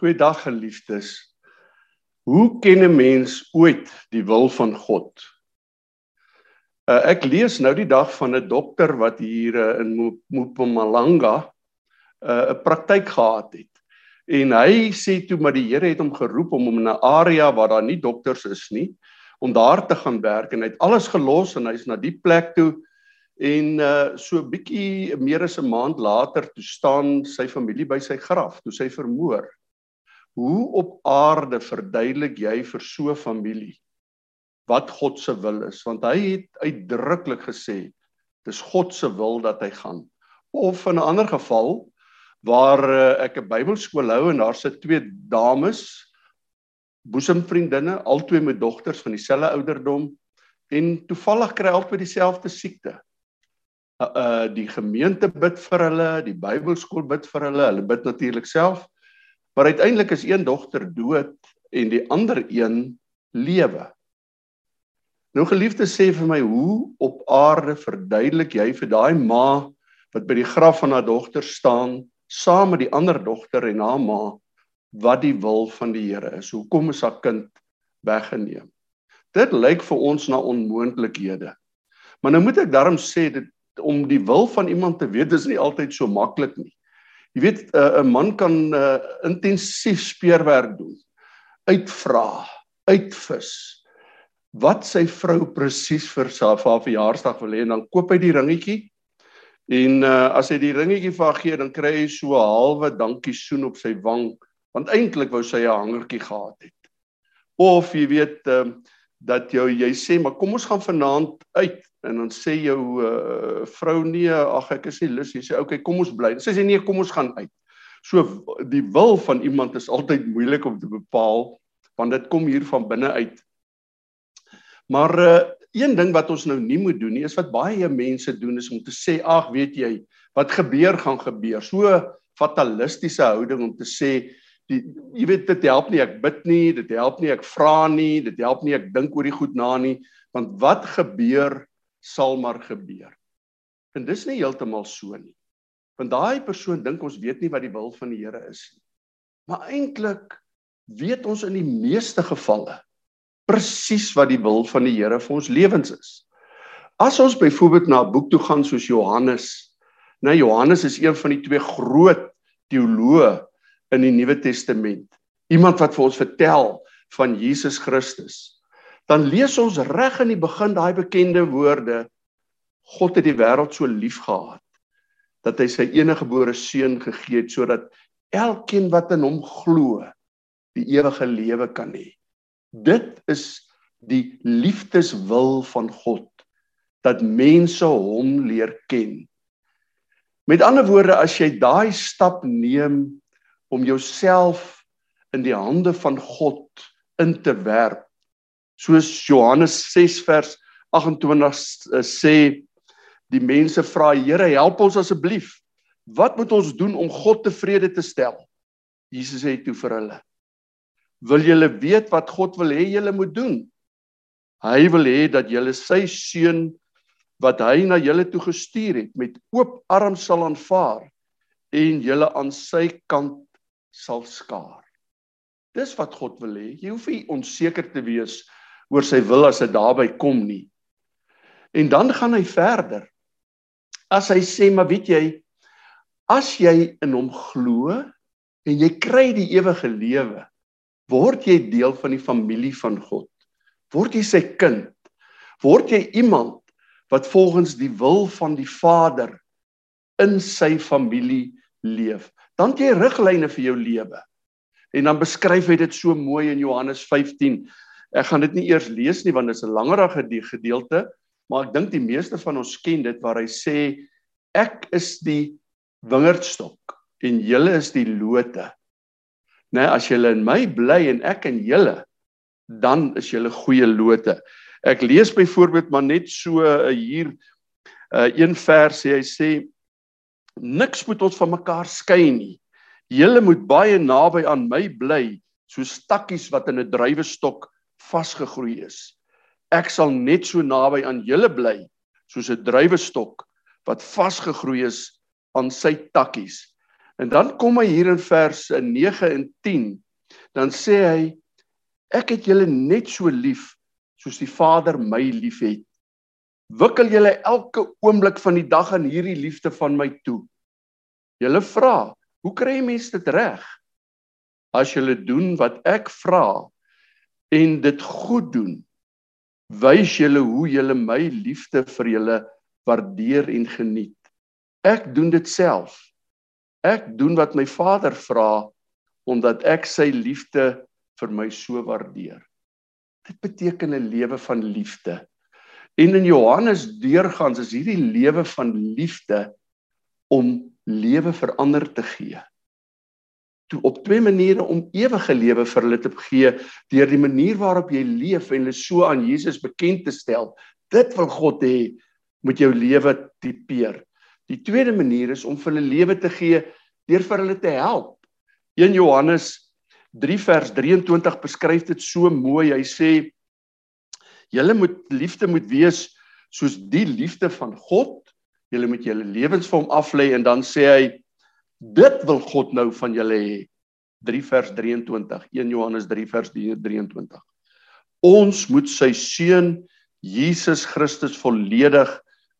Goeiedag geliefdes. Hoe ken 'n mens ooit die wil van God? Uh, ek lees nou die dag van 'n dokter wat hier uh, in Mpumalanga 'n uh, praktyk gehad het. En hy sê toe maar die Here het hom geroep om hom in 'n area waar daar nie dokters is nie om daar te gaan werk en hy het alles gelos en hy's na die plek toe en uh so 'n bietjie meer as 'n maand later toe staan sy familie by sy graf toe sy vermoor. Hoe op aarde verduidelik jy vir so 'n familie wat God se wil is? Want hy het uitdruklik gesê dis God se wil dat hy gaan. Of in 'n ander geval waar uh, ek 'n Bybelskool hou en daar sit twee dames boesemvriendinne, albei met dogters van dieselfde ouderdom en toevallig kry albei dieselfde siekte. Uh die gemeente bid vir hulle, die Bybelskool bid vir hulle, hulle bid natuurlik self. Maar uiteindelik is een dogter dood en die ander een lewe. Nou geliefde sê vir my, hoe op aarde verduidelik jy vir daai ma wat by die graf van haar dogter staan saam met die ander dogter en haar ma wat die wil van die Here is. Hoekom is haar kind weggeneem? Dit lyk vir ons na onmoontlikhede. Maar nou moet ek daarom sê dit om die wil van iemand te weet is nie altyd so maklik nie. Jy weet uh, 'n man kan uh, intensief speurwerk doen. Uitvra, uitvis. Wat sy vrou presies vir sy verjaarsdag wil hê en dan koop hy die ringetjie En uh, as hy die ringetjie vir haar gee, dan kry hy so 'n halwe dankie soen op sy wang, want eintlik wou sy 'n hangertjie gehad het. Of jy weet uh, dat jou jy sê, "Maar kom ons gaan vanaand uit." En dan sê jou uh, vrou nee, ag ek is nie lus. Sy sê, "Oké, okay, kom ons bly." Sy sê nee, kom ons gaan uit. So die wil van iemand is altyd moeilik om te bepaal want dit kom hier van binne uit. Maar uh, een ding wat ons nou nie moet doen nie is wat baie mense doen is om te sê ag weet jy wat gebeur gaan gebeur so fatalistiese houding om te sê die jy weet dit help nie ek bid nie dit help nie ek vra nie dit help nie ek dink oor die goed na nie want wat gebeur sal maar gebeur en dis nie heeltemal so nie want daai persoon dink ons weet nie wat die wil van die Here is nie maar eintlik weet ons in die meeste gevalle presies wat die wil van die Here vir ons lewens is. As ons byvoorbeeld na 'n boek toe gaan soos Johannes, nou Johannes is een van die twee groot teoloë in die Nuwe Testament. Iemand wat vir ons vertel van Jesus Christus. Dan lees ons reg in die begin daai bekende woorde: God het die wêreld so liefgehad dat hy sy eniggebore seun gegee het sodat elkeen wat in hom glo die ewige lewe kan hê. Dit is die liefdeswil van God dat mense hom leer ken. Met ander woorde, as jy daai stap neem om jouself in die hande van God in te werp, soos Johannes 6 vers 28 eh, sê, die mense vra Here, help ons asseblief. Wat moet ons doen om God tevrede te stel? Jesus sê toe vir hulle: wil julle weet wat God wil hê julle moet doen. Hy wil hê dat julle sy seun wat hy na julle toe gestuur het met oop arms sal aanvaar en julle aan sy kant sal skaar. Dis wat God wil hê. Jy hoef nie onseker te wees oor sy wil as dit daarby kom nie. En dan gaan hy verder. As hy sê, maar weet jy, as jy in hom glo en jy kry die ewige lewe, word jy deel van die familie van God. Word jy sy kind? Word jy iemand wat volgens die wil van die Vader in sy familie leef? Dan het jy riglyne vir jou lewe. En dan beskryf hy dit so mooi in Johannes 15. Ek gaan dit nie eers lees nie want dit is 'n langerige gedeelte, maar ek dink die meeste van ons ken dit waar hy sê ek is die wingerdstok en julle is die lote nê as julle in my bly en ek in julle dan is julle goeie lote. Ek lees byvoorbeeld maar net so uh, hier uh, een vers hy sê niks moet ons van mekaar skei nie. Julle moet baie naby aan my bly soos stakkies wat in 'n druiwestok vasgegroei is. Ek sal net so naby aan julle bly soos 'n druiwestok wat vasgegroei is aan sy takkies. En dan kom hy hier in vers 9 en 10. Dan sê hy ek het julle net so lief soos die Vader my liefhet. Wikkel julle elke oomblik van die dag aan hierdie liefde van my toe. Julle vra, hoe kry mense dit reg? As julle doen wat ek vra en dit goed doen, wys julle hoe julle my liefde vir julle waardeer en geniet. Ek doen dit self. Ek doen wat my Vader vra omdat ek sy liefde vir my so waardeer. Dit beteken 'n lewe van liefde. En in Johannes deurgangs is hierdie lewe van liefde om lewe vir ander te gee. Toe op twee maniere om ewige lewe vir hulle te gee deur die manier waarop jy leef en hulle so aan Jesus bekend te stel. Dit wil God hê moet jou lewe tipeer. Die tweede manier is om vir hulle lewe te gee deur vir hulle te help. 1 Johannes 3 vers 23 beskryf dit so mooi. Hy sê julle moet liefde moet wees soos die liefde van God. Julle moet julle lewens vir hom aflê en dan sê hy dit wil God nou van julle hê. 3 vers 23. 1 Johannes 3 vers 23. Ons moet sy seun Jesus Christus volledig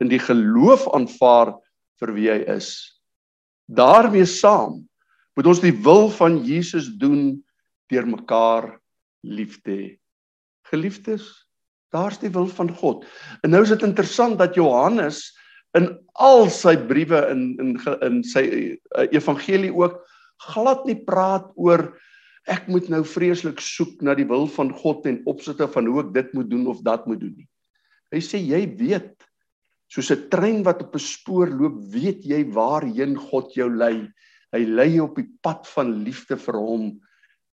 in die geloof aanvaar vir wie hy is. daarmee saam moet ons die wil van Jesus doen deur mekaar lief te hê. Geliefdes, daar's die wil van God. En nou is dit interessant dat Johannes in al sy briewe in in in sy uh, evangelie ook glad nie praat oor ek moet nou vreeslik soek na die wil van God en opsigte van hoe ek dit moet doen of dat moet doen nie. Hy sê jy weet soos 'n trein wat op 'n spoor loop, weet jy waarheen God jou lei. Hy lei jou op die pad van liefde vir hom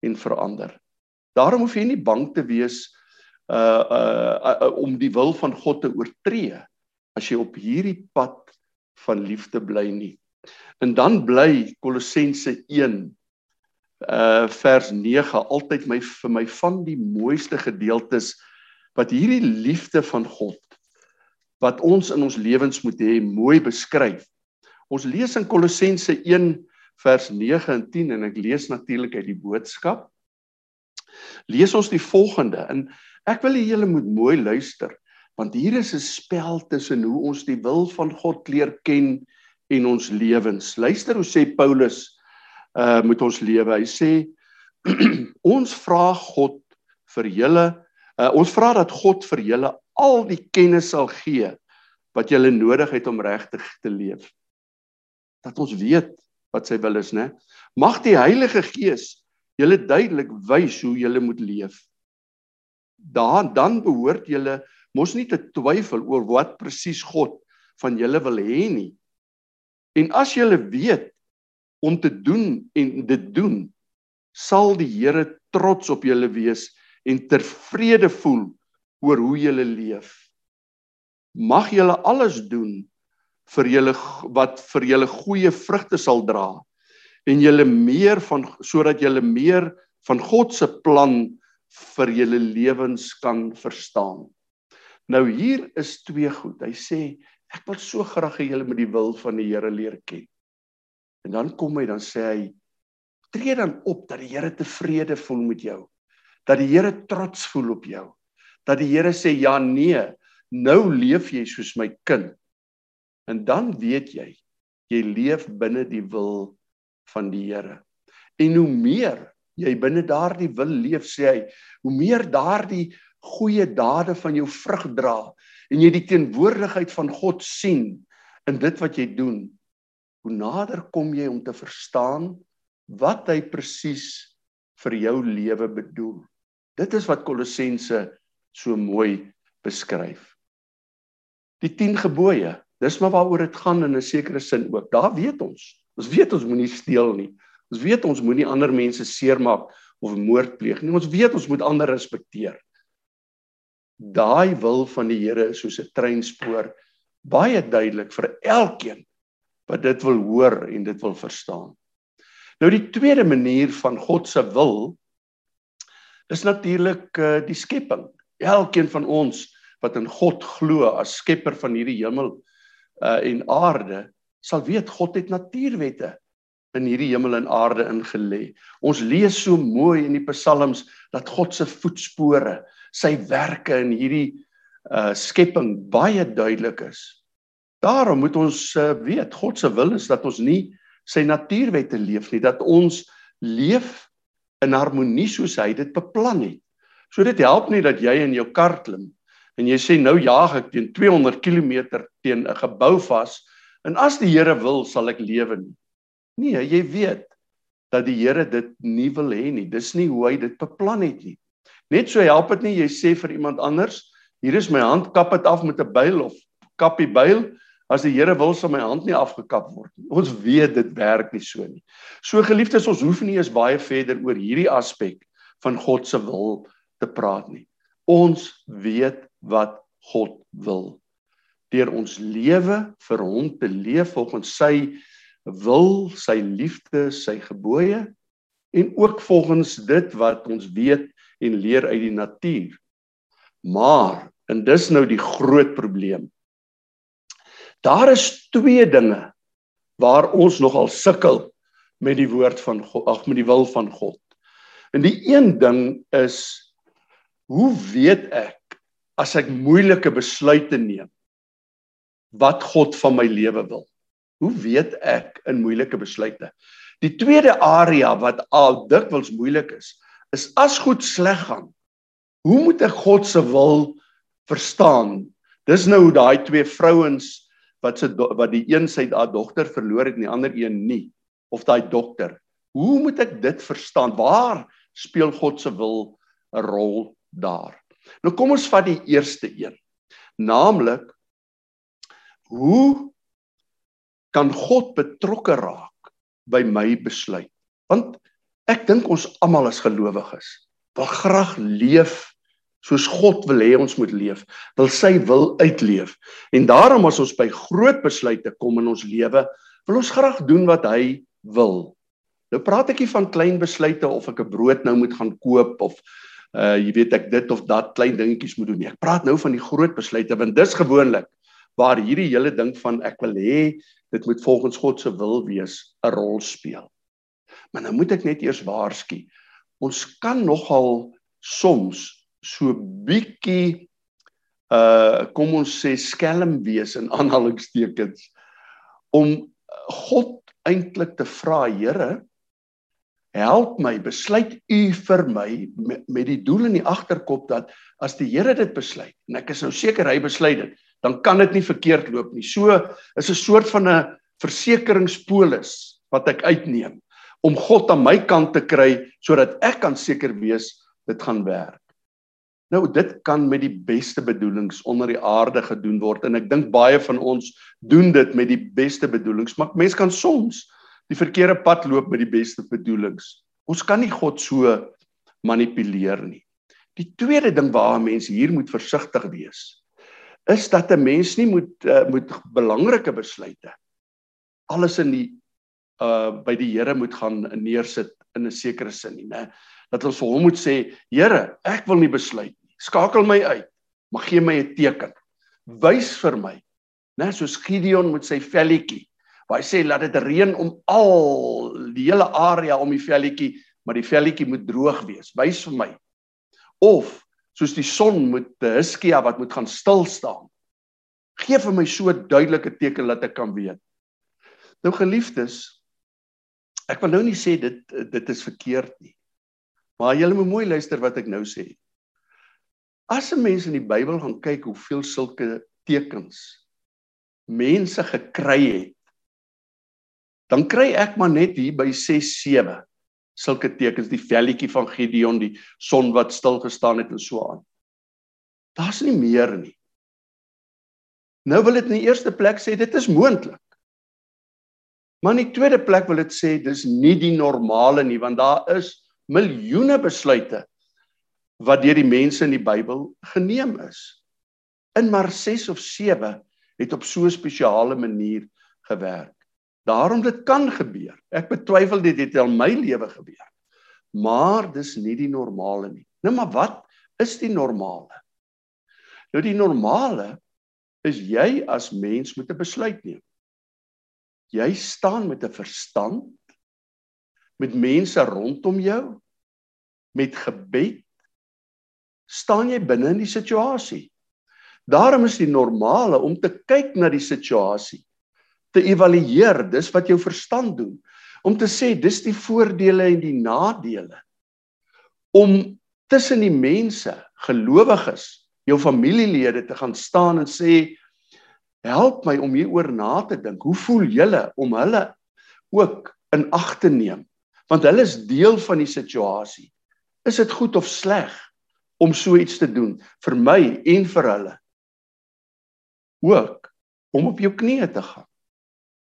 en vir ander. Daarom hoef jy nie bang te wees uh uh, uh, uh om die wil van God te oortree as jy op hierdie pad van liefde bly nie. En dan bly Kolossense 1 uh vers 9 altyd my vir my van die mooiste gedeeltes wat hierdie liefde van God wat ons in ons lewens moet hê mooi beskryf. Ons lees in Kolossense 1 vers 9 en 10 en ek lees natuurlik uit die boodskap. Lees ons die volgende en ek wil julle moet mooi luister want hier is 'n spel tussen hoe ons die wil van God leer ken en ons lewens. Luister hoe sê Paulus uh moet ons lewe. Hy sê ons vra God vir julle uh ons vra dat God vir julle al die kennis sal gee wat julle nodig het om regtig te leef. Dat ons weet wat sy wil is, né? Mag die Heilige Gees julle duidelik wys hoe julle moet leef. Dan dan behoort julle mos nie te twyfel oor wat presies God van julle wil hê nie. En as julle weet om te doen en dit doen, sal die Here trots op julle wees en tevrede voel oor hoe julle leef. Mag julle alles doen vir julle wat vir julle goeie vrugte sal dra en julle meer van sodat julle meer van God se plan vir julle lewens kan verstaan. Nou hier is twee goed. Hy sê ek wil so graag hê julle moet die wil van die Here leer ken. En dan kom hy dan sê hy tree dan op dat die Here tevrede voel met jou. Dat die Here trots voel op jou. Dat die Here sê ja nee, nou leef jy soos my kind. En dan weet jy jy leef binne die wil van die Here. En hoe meer jy binne daardie wil leef, sê hy, hoe meer daardie goeie dade van jou vrug dra en jy die teenwoordigheid van God sien in dit wat jy doen, hoe nader kom jy om te verstaan wat hy presies vir jou lewe bedoel. Dit is wat Kolossense so mooi beskryf. Die 10 gebooie, dis maar waaroor dit gaan in 'n sekere sin ook. Daar weet ons. Ons weet ons moenie steel nie. Ons weet ons moenie ander mense seermaak of moord pleeg nie. Ons weet ons moet ander respekteer daai wil van die Here is soos 'n treinspoor baie duidelik vir elkeen wat dit wil hoor en dit wil verstaan. Nou die tweede manier van God se wil is natuurlik uh, die skepping. Elkeen van ons wat in God glo as skepper van hierdie hemel uh, en aarde sal weet God het natuurwette in hierdie hemel en aarde ingelê. Ons lees so mooi in die psalms dat God se voetspore, sy werke in hierdie uh skepping baie duidelik is. Daarom moet ons uh, weet God se wil is dat ons nie sy natuurwette leef nie, dat ons leef in harmonie soos hy dit beplan het. So dit help nie dat jy in jou kar klim en jy sê nou jaag ek teen 200 km teen 'n gebou vas en as die Here wil sal ek lewe nie. Nee, jy weet dat die Here dit nie wil hê nie. Dis nie hoe hy dit beplan het nie. Net so help dit nie jy sê vir iemand anders, hier is my hand, kap dit af met 'n byl of kap die byl as die Here wil sal my hand nie afgekap word nie. Ons weet dit werk nie so nie. So geliefdes, ons hoef nie eens baie verder oor hierdie aspek van God se wil te praat nie. Ons weet wat God wil. Deur ons lewe vir hom te leef volgens sy wil, sy liefde, sy gebooie en ook volgens dit wat ons weet en leer uit die natuur. Maar en dis nou die groot probleem. Daar is twee dinge waar ons nogal sukkel met die woord van God, ag met die wil van God. En die een ding is hoe weet ek as ek moeilike besluite neem wat God van my lewe wil. Hoe weet ek in moeilike besluite? Die tweede area wat al dikwels moeilik is, is as goed sleg gaan. Hoe moet ek God se wil verstaan? Dis nou daai twee vrouens wat se wat die een sy dogter verloor het en die ander een nie of daai dokter. Hoe moet ek dit verstaan? Waar speel God se wil 'n rol daar? Nou kom ons vat die eerste een. Naamlik hoe kan God betrokke raak by my besluit? Want ek dink ons almal as gelowiges wil graag leef soos God wil hê ons moet leef, wil sy wil uitleef. En daarom as ons by groot besluite kom in ons lewe, wil ons graag doen wat hy wil. Nou praat ek nie van klein besluite of ek 'n brood nou moet gaan koop of uh jy weet ek dit of dat klein dingetjies moet doen nie. Ek praat nou van die groot besluite want dis gewoonlik waar hierdie hele ding van ek wil hê dit moet volgens God se wil wees 'n rol speel. Maar nou moet ek net eers waarsku. Ons kan nogal soms so bietjie uh kom ons sê skelm wees in aanhalingstekens om God eintlik te vra, Here, help my besluit u vir my met, met die doel in die agterkop dat as die Here dit besluit en ek is nou seker hy besluit dit dan kan dit nie verkeerd loop nie so is 'n soort van 'n versekeringspolis wat ek uitneem om God aan my kant te kry sodat ek kan seker wees dit gaan werk nou dit kan met die beste bedoelings onder die aarde gedoen word en ek dink baie van ons doen dit met die beste bedoelings maar mense kan soms die verkeerde pad loop met die beste bedoelings. Ons kan nie God so manipuleer nie. Die tweede ding waar mense hier moet versigtig wees, is dat 'n mens nie moet uh, moet belangrike besluite alles in die uh by die Here moet gaan neersit in 'n sekere sin nie, né? Dat ons vir hom moet sê, Here, ek wil nie besluit nie. Skakel my uit. Mag gee my 'n teken. Wys vir my, né, soos Gideon met sy velletjie waar hy sê laat dit reën om al die hele area om die velletjie, maar die velletjie moet droog wees. Wys vir my. Of soos die son moet Hiskia wat moet gaan stil staan. Geef vir my so 'n duidelike teken dat ek kan weet. Nou geliefdes, ek wil nou nie sê dit dit is verkeerd nie. Maar julle moet mooi luister wat ek nou sê. As 'n mens in die Bybel gaan kyk hoeveel sulke tekens mense gekry het dan kry ek maar net hier by 6 7 sulke tekens die velletjie van Gideon die son wat stil gestaan het en so aan. Daar's nie meer nie. Nou wil dit in die eerste plek sê dit is moontlik. Maar in die tweede plek wil dit sê dis nie die normale nie want daar is miljoene besluite wat deur die mense in die Bybel geneem is. In maar 6 of 7 het op so 'n spesiale manier gewerk. Daarom dit kan gebeur. Ek betwyfel dit het in my lewe gebeur. Maar dis nie die normale nie. Nou maar wat is die normale? Nou die normale is jy as mens moet 'n besluit neem. Jy staan met 'n verstand met mense rondom jou met gebed staan jy binne in die situasie. Daarom is die normale om te kyk na die situasie, te evalueer, dis wat jou verstand doen, om te sê dis die voordele en die nadele. Om tussen die mense, gelowiges, jou familielede te gaan staan en sê help my om hieroor na te dink. Hoe voel julle om hulle ook in ag te neem? Want hulle is deel van die situasie. Is dit goed of sleg om so iets te doen vir my en vir hulle? Ook om op jou knieë te gaan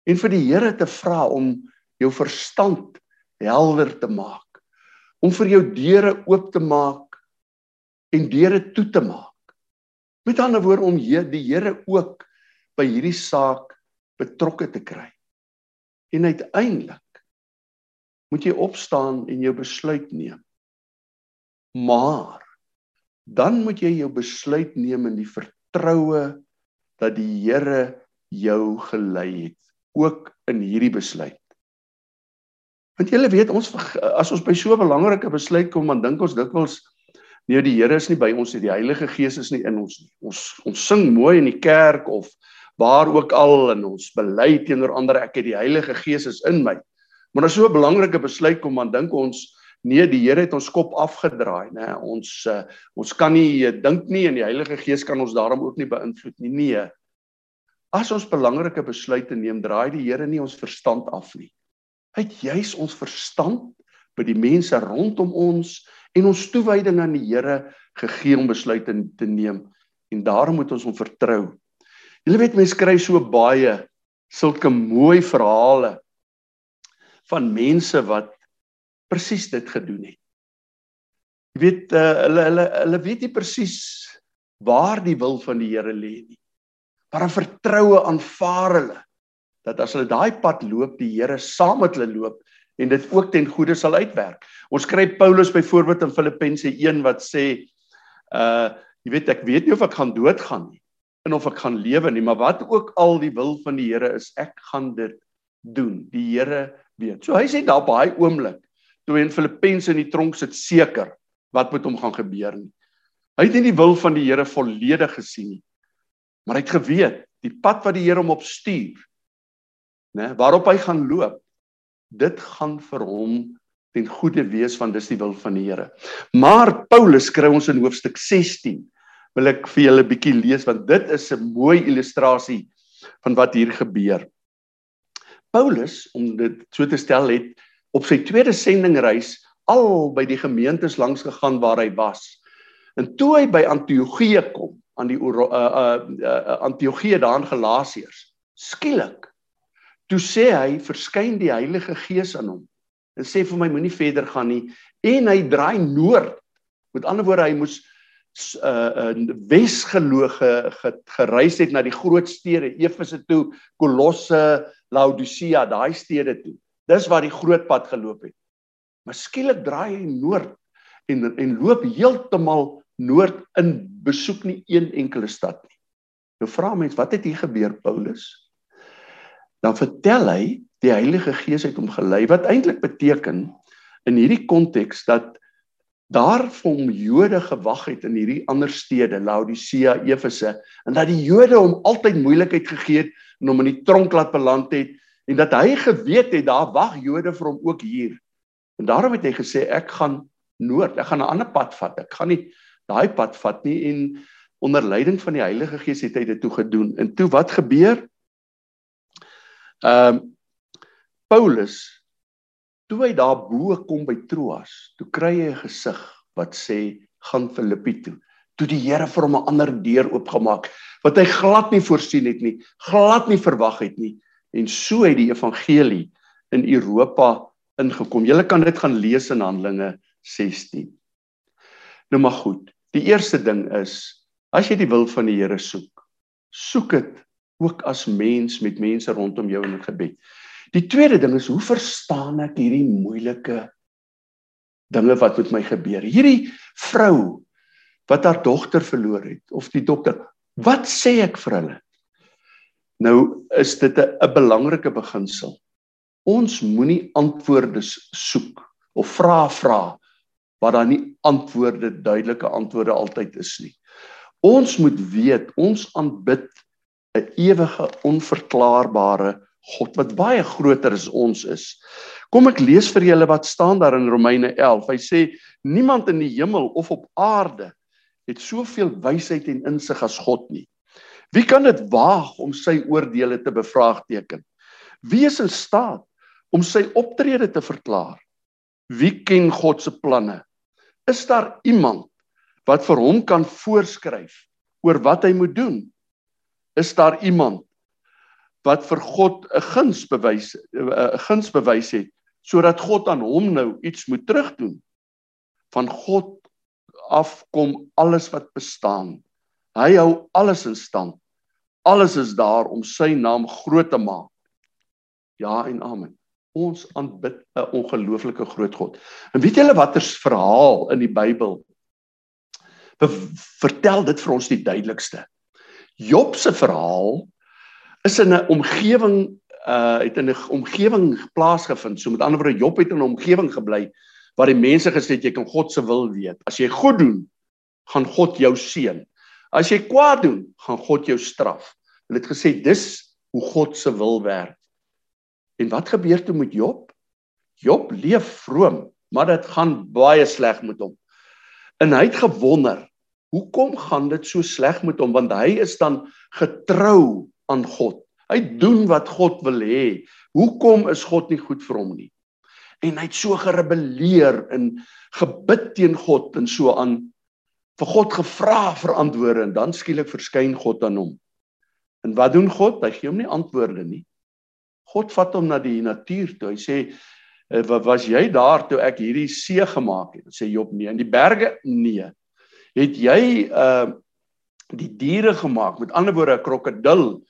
en vir die Here te vra om jou verstand helder te maak. Om vir jou deure oop te maak en deure toe te maak. Met ander woorde om die Here ook by hierdie saak betrokke te kry. En uiteindelik moet jy opstaan en jou besluit neem. Maar dan moet jy jou besluit neem in die vertroue dat die Here jou gelei het ook in hierdie besluit. Want julle weet ons as ons by so 'n belangrike besluit kom, dan dink ons dikwels nee, die Here is nie by ons nie, die Heilige Gees is nie in ons nie. Ons ons sing mooi in die kerk of waar ook al in ons bely teenoor ander ek het die Heilige Gees is in my. Maar as so 'n belangrike besluit kom dan dink ons nee die Here het ons kop afgedraai nê ons uh, ons kan nie uh, dink nie en die Heilige Gees kan ons daarom ook nie beïnvloed nie nee. As ons belangrike besluite neem draai die Here nie ons verstand af nie. Hy het juis ons verstand by die mense rondom ons en ons toewyding aan die Here gegee om besluite te neem en daarom moet ons hom vertrou Julle weet mense skryf so baie sulke mooi verhale van mense wat presies dit gedoen het. Jy weet uh, hulle hulle hulle weet nie presies waar die wil van die Here lê nie. Maar 'n vertroue aanvaar hulle dat as hulle daai pad loop, die Here saam met hulle loop en dit ook ten goeie sal uitwerk. Ons kry Paulus byvoorbeeld in Filippense 1 wat sê uh jy weet ek weet nie of ek gaan doodgaan nie en of ek gaan lewe nie, maar wat ook al die wil van die Here is, ek gaan dit doen. Die Here weet. So hy sê daar op daai oomblik toe in Filippense in die tronk sit seker wat met hom gaan gebeur nie. Hy het nie die wil van die Here volledig gesien nie. Maar hy het geweet die pad wat die Here hom op stuur, né, waarop hy gaan loop, dit gaan vir hom ten goeie wees van dis die wil van die Here. Maar Paulus skryf ons in hoofstuk 16 wil ek vir julle 'n bietjie lees want dit is 'n mooi illustrasie van wat hier gebeur. Paulus, om dit so te stel, het op sy tweede sendingreis al by die gemeentes langs gegaan waar hy was. En toe hy by Antiochië kom, aan die uh uh, uh Antiochië daar in Galasiërs, skielik toe sê hy verskyn die Heilige Gees aan hom en sê vir my moenie verder gaan nie en hy draai noord. Met ander woorde hy moes uh in Wesgeloof ge, ge, gereis het na die groot stede Efese toe, Kolosse, Laodicea, daai stede toe. Dis waar die groot pad geloop het. Maar skielik draai hy noord en en loop heeltemal noord in besoek nie een enkele stad nie. Nou vra mense, wat het hier gebeur Paulus? Dan vertel hy die Heilige Gees het hom gelei wat eintlik beteken in hierdie konteks dat daar vir hom Jode gewag het in hierdie ander stede, Laodicea, Efese, en dat die Jode hom altyd moeilikheid gegee het en hom in die tronk laat beland het en dat hy geweet het daar wag Jode vir hom ook hier. En daarom het hy gesê ek gaan noord, ek gaan 'n ander pad vat. Ek gaan nie daai pad vat nie en onder leiding van die Heilige Gees het hy dit toe gedoen. En toe wat gebeur? Ehm um, Paulus Toe hy daar bo kom by Troas, toe kry hy 'n gesig wat sê gaan Filippi toe. Toe die Here vir hom 'n ander deur oopgemaak wat hy glad nie voorsien het nie, glad nie verwag het nie en so het die evangelie in Europa ingekom. Jy kan dit gaan lees in Handelinge 16. Nou maar goed. Die eerste ding is as jy die wil van die Here soek, soek dit ook as mens met mense rondom jou in gebed. Die tweede ding is hoe verstaan ek hierdie moeilike dinge wat met my gebeur? Hierdie vrou wat haar dogter verloor het of die dokter, wat sê ek vir hulle? Nou is dit 'n belangrike beginsel. Ons moenie antwoorde soek of vra vra waar daar nie antwoorde duidelike antwoorde altyd is nie. Ons moet weet ons aanbid 'n ewige onverklaarbare God wat baie groter as ons is. Kom ek lees vir julle wat staan daar in Romeine 11. Hy sê niemand in die hemel of op aarde het soveel wysheid en insig as God nie. Wie kan dit waag om sy oordeele te bevraagteken? Wie is in staat om sy optrede te verklaar? Wie ken God se planne? Is daar iemand wat vir hom kan voorskryf oor wat hy moet doen? Is daar iemand wat vir God 'n guns bewys 'n guns bewys het sodat God aan hom nou iets moet terugdoen? Van God af kom alles wat bestaan. Hy hou alles in stand. Alles is daar om sy naam groot te maak. Ja en amen. Ons aanbid 'n ongelooflike groot God. En weet julle watter verhaal in die Bybel vertel dit vir ons die duidelikste? Job se verhaal is in 'n omgewing uh het in 'n omgewing plaasgevind. So met ander woorde Job het in 'n omgewing gebly waar die mense gesê het jy kan God se wil weet. As jy goed doen, gaan God jou seën. As jy kwaad doen, gaan God jou straf. Hulle het gesê dis hoe God se wil werk. En wat gebeur toe met Job? Job leef vroom, maar dit gaan baie sleg met hom. En hy het gewonder, hoekom gaan dit so sleg met hom? Want hy is dan getrou aan God. Hy doen wat God wil hê. Hoekom is God nie goed vir hom nie? En hy het so gerebelleer en gebid teen God en so aan vir God gevra vir antwoorde en dan skielik verskyn God aan hom. En wat doen God? Hy gee hom nie antwoorde nie. God vat hom na die natuur toe. Hy sê, eh, "Was jy daar toe ek hierdie see gemaak het?" Sê Job, "Nee." In die berge? Nee. Het jy uh die diere gemaak? Met ander woorde, 'n krokodil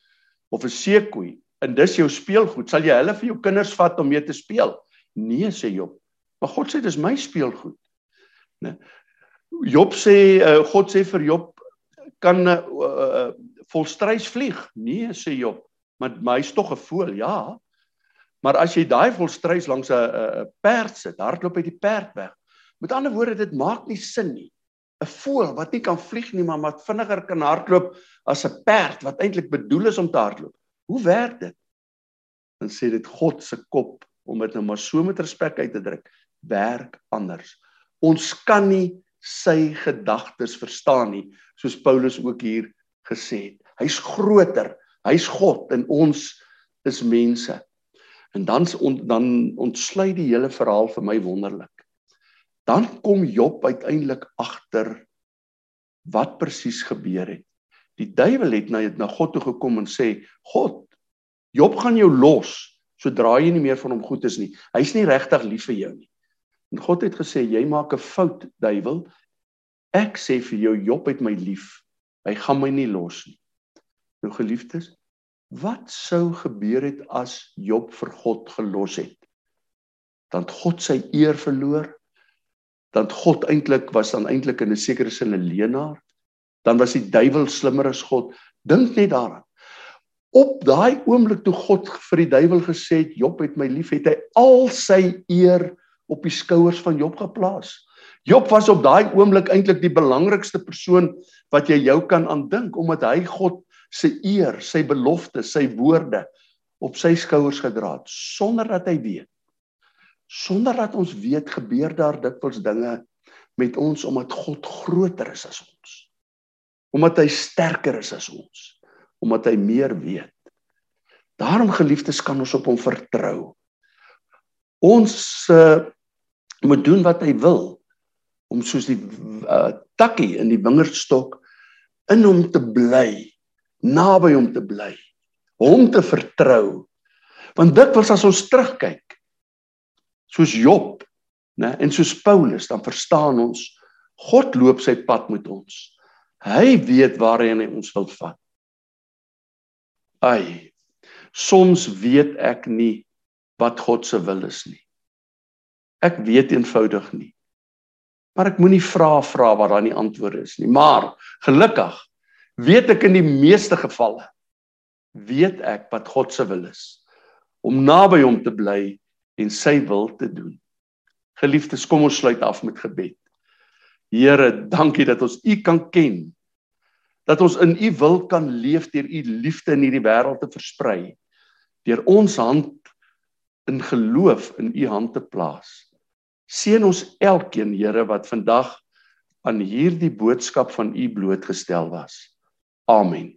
of 'n seekoei en dis jou speelgoed. Sal jy hulle vir jou kinders vat om mee te speel? Nee, sê Job. Maar God sê dis my speelgoed. Né? Job sê uh, God sê vir Job kan uh, uh, volstruis vlieg? Nee, sê Job maar maar hy's tog 'n voël, ja. Maar as jy daai volstruis langs 'n 'n perd sit, hardloop hy die perd weg. Met ander woorde, dit maak nie sin nie. 'n Voël wat nie kan vlieg nie, maar wat vinniger kan hardloop as 'n perd wat eintlik bedoel is om te hardloop. Hoe werk dit? Dan sê dit God se kop om dit nou maar so met respek uit te druk, werk anders. Ons kan nie sy gedagtes verstaan nie, soos Paulus ook hier gesê het. Hy's groter Hy's God en ons is mense. En dan on, dan ontsluit die hele verhaal vir my wonderlik. Dan kom Job uiteindelik agter wat presies gebeur het. Die duiwel het na na God toe gekom en sê: "God, Job gaan jou los sodra jy nie meer van hom goed is nie. Hy's nie regtig lief vir jou nie." En God het gesê: "Jy maak 'n fout, duiwel. Ek sê vir jou Job het my lief. Hy gaan my nie los nie." Nou geliefdes, wat sou gebeur het as Job vir God gelos het? Dan God sy eer verloor. Dan God eintlik was dan eintlik in 'n sekere sin 'n leenaar. Dan was die duiwel slimmer as God. Dink net daaraan. Op daai oomblik toe God vir die duiwel gesê het Job het my lief, het hy al sy eer op die skouers van Job geplaas. Job was op daai oomblik eintlik die belangrikste persoon wat jy jou kan aandink omdat hy God sy eer, sy belofte, sy woorde op sy skouers gedra het sonder dat hy weet. Sonder dat ons weet gebeur daar dikwels dinge met ons omdat God groter is as ons. Omdat hy sterker is as ons, omdat hy meer weet. Daarom geliefdes kan ons op hom vertrou. Ons uh, moet doen wat hy wil om soos die uh, takkie in die wingerdstok in hom te bly naby hom te bly, hom te vertrou. Want dikwels as ons terugkyk, soos Job, né, en soos Paulus, dan verstaan ons God loop sy pad met ons. Hy weet waarheen hy ons wil vat. Ai. Soms weet ek nie wat God se wil is nie. Ek weet eenvoudig nie. Maar ek moenie vra vra wat daar nie antwoorde is nie. Maar gelukkig weet ek in die meeste gevalle weet ek wat God se wil is. om naby hom te bly en sy wil te doen. Geliefdes, kom ons sluit af met gebed. Here, dankie dat ons U kan ken. Dat ons in U wil kan leef deur U liefde in hierdie wêreld te versprei. Deur ons hand in geloof in U hand te plaas. Seën ons elkeen, Here, wat vandag aan hierdie boodskap van U blootgestel was. Amen.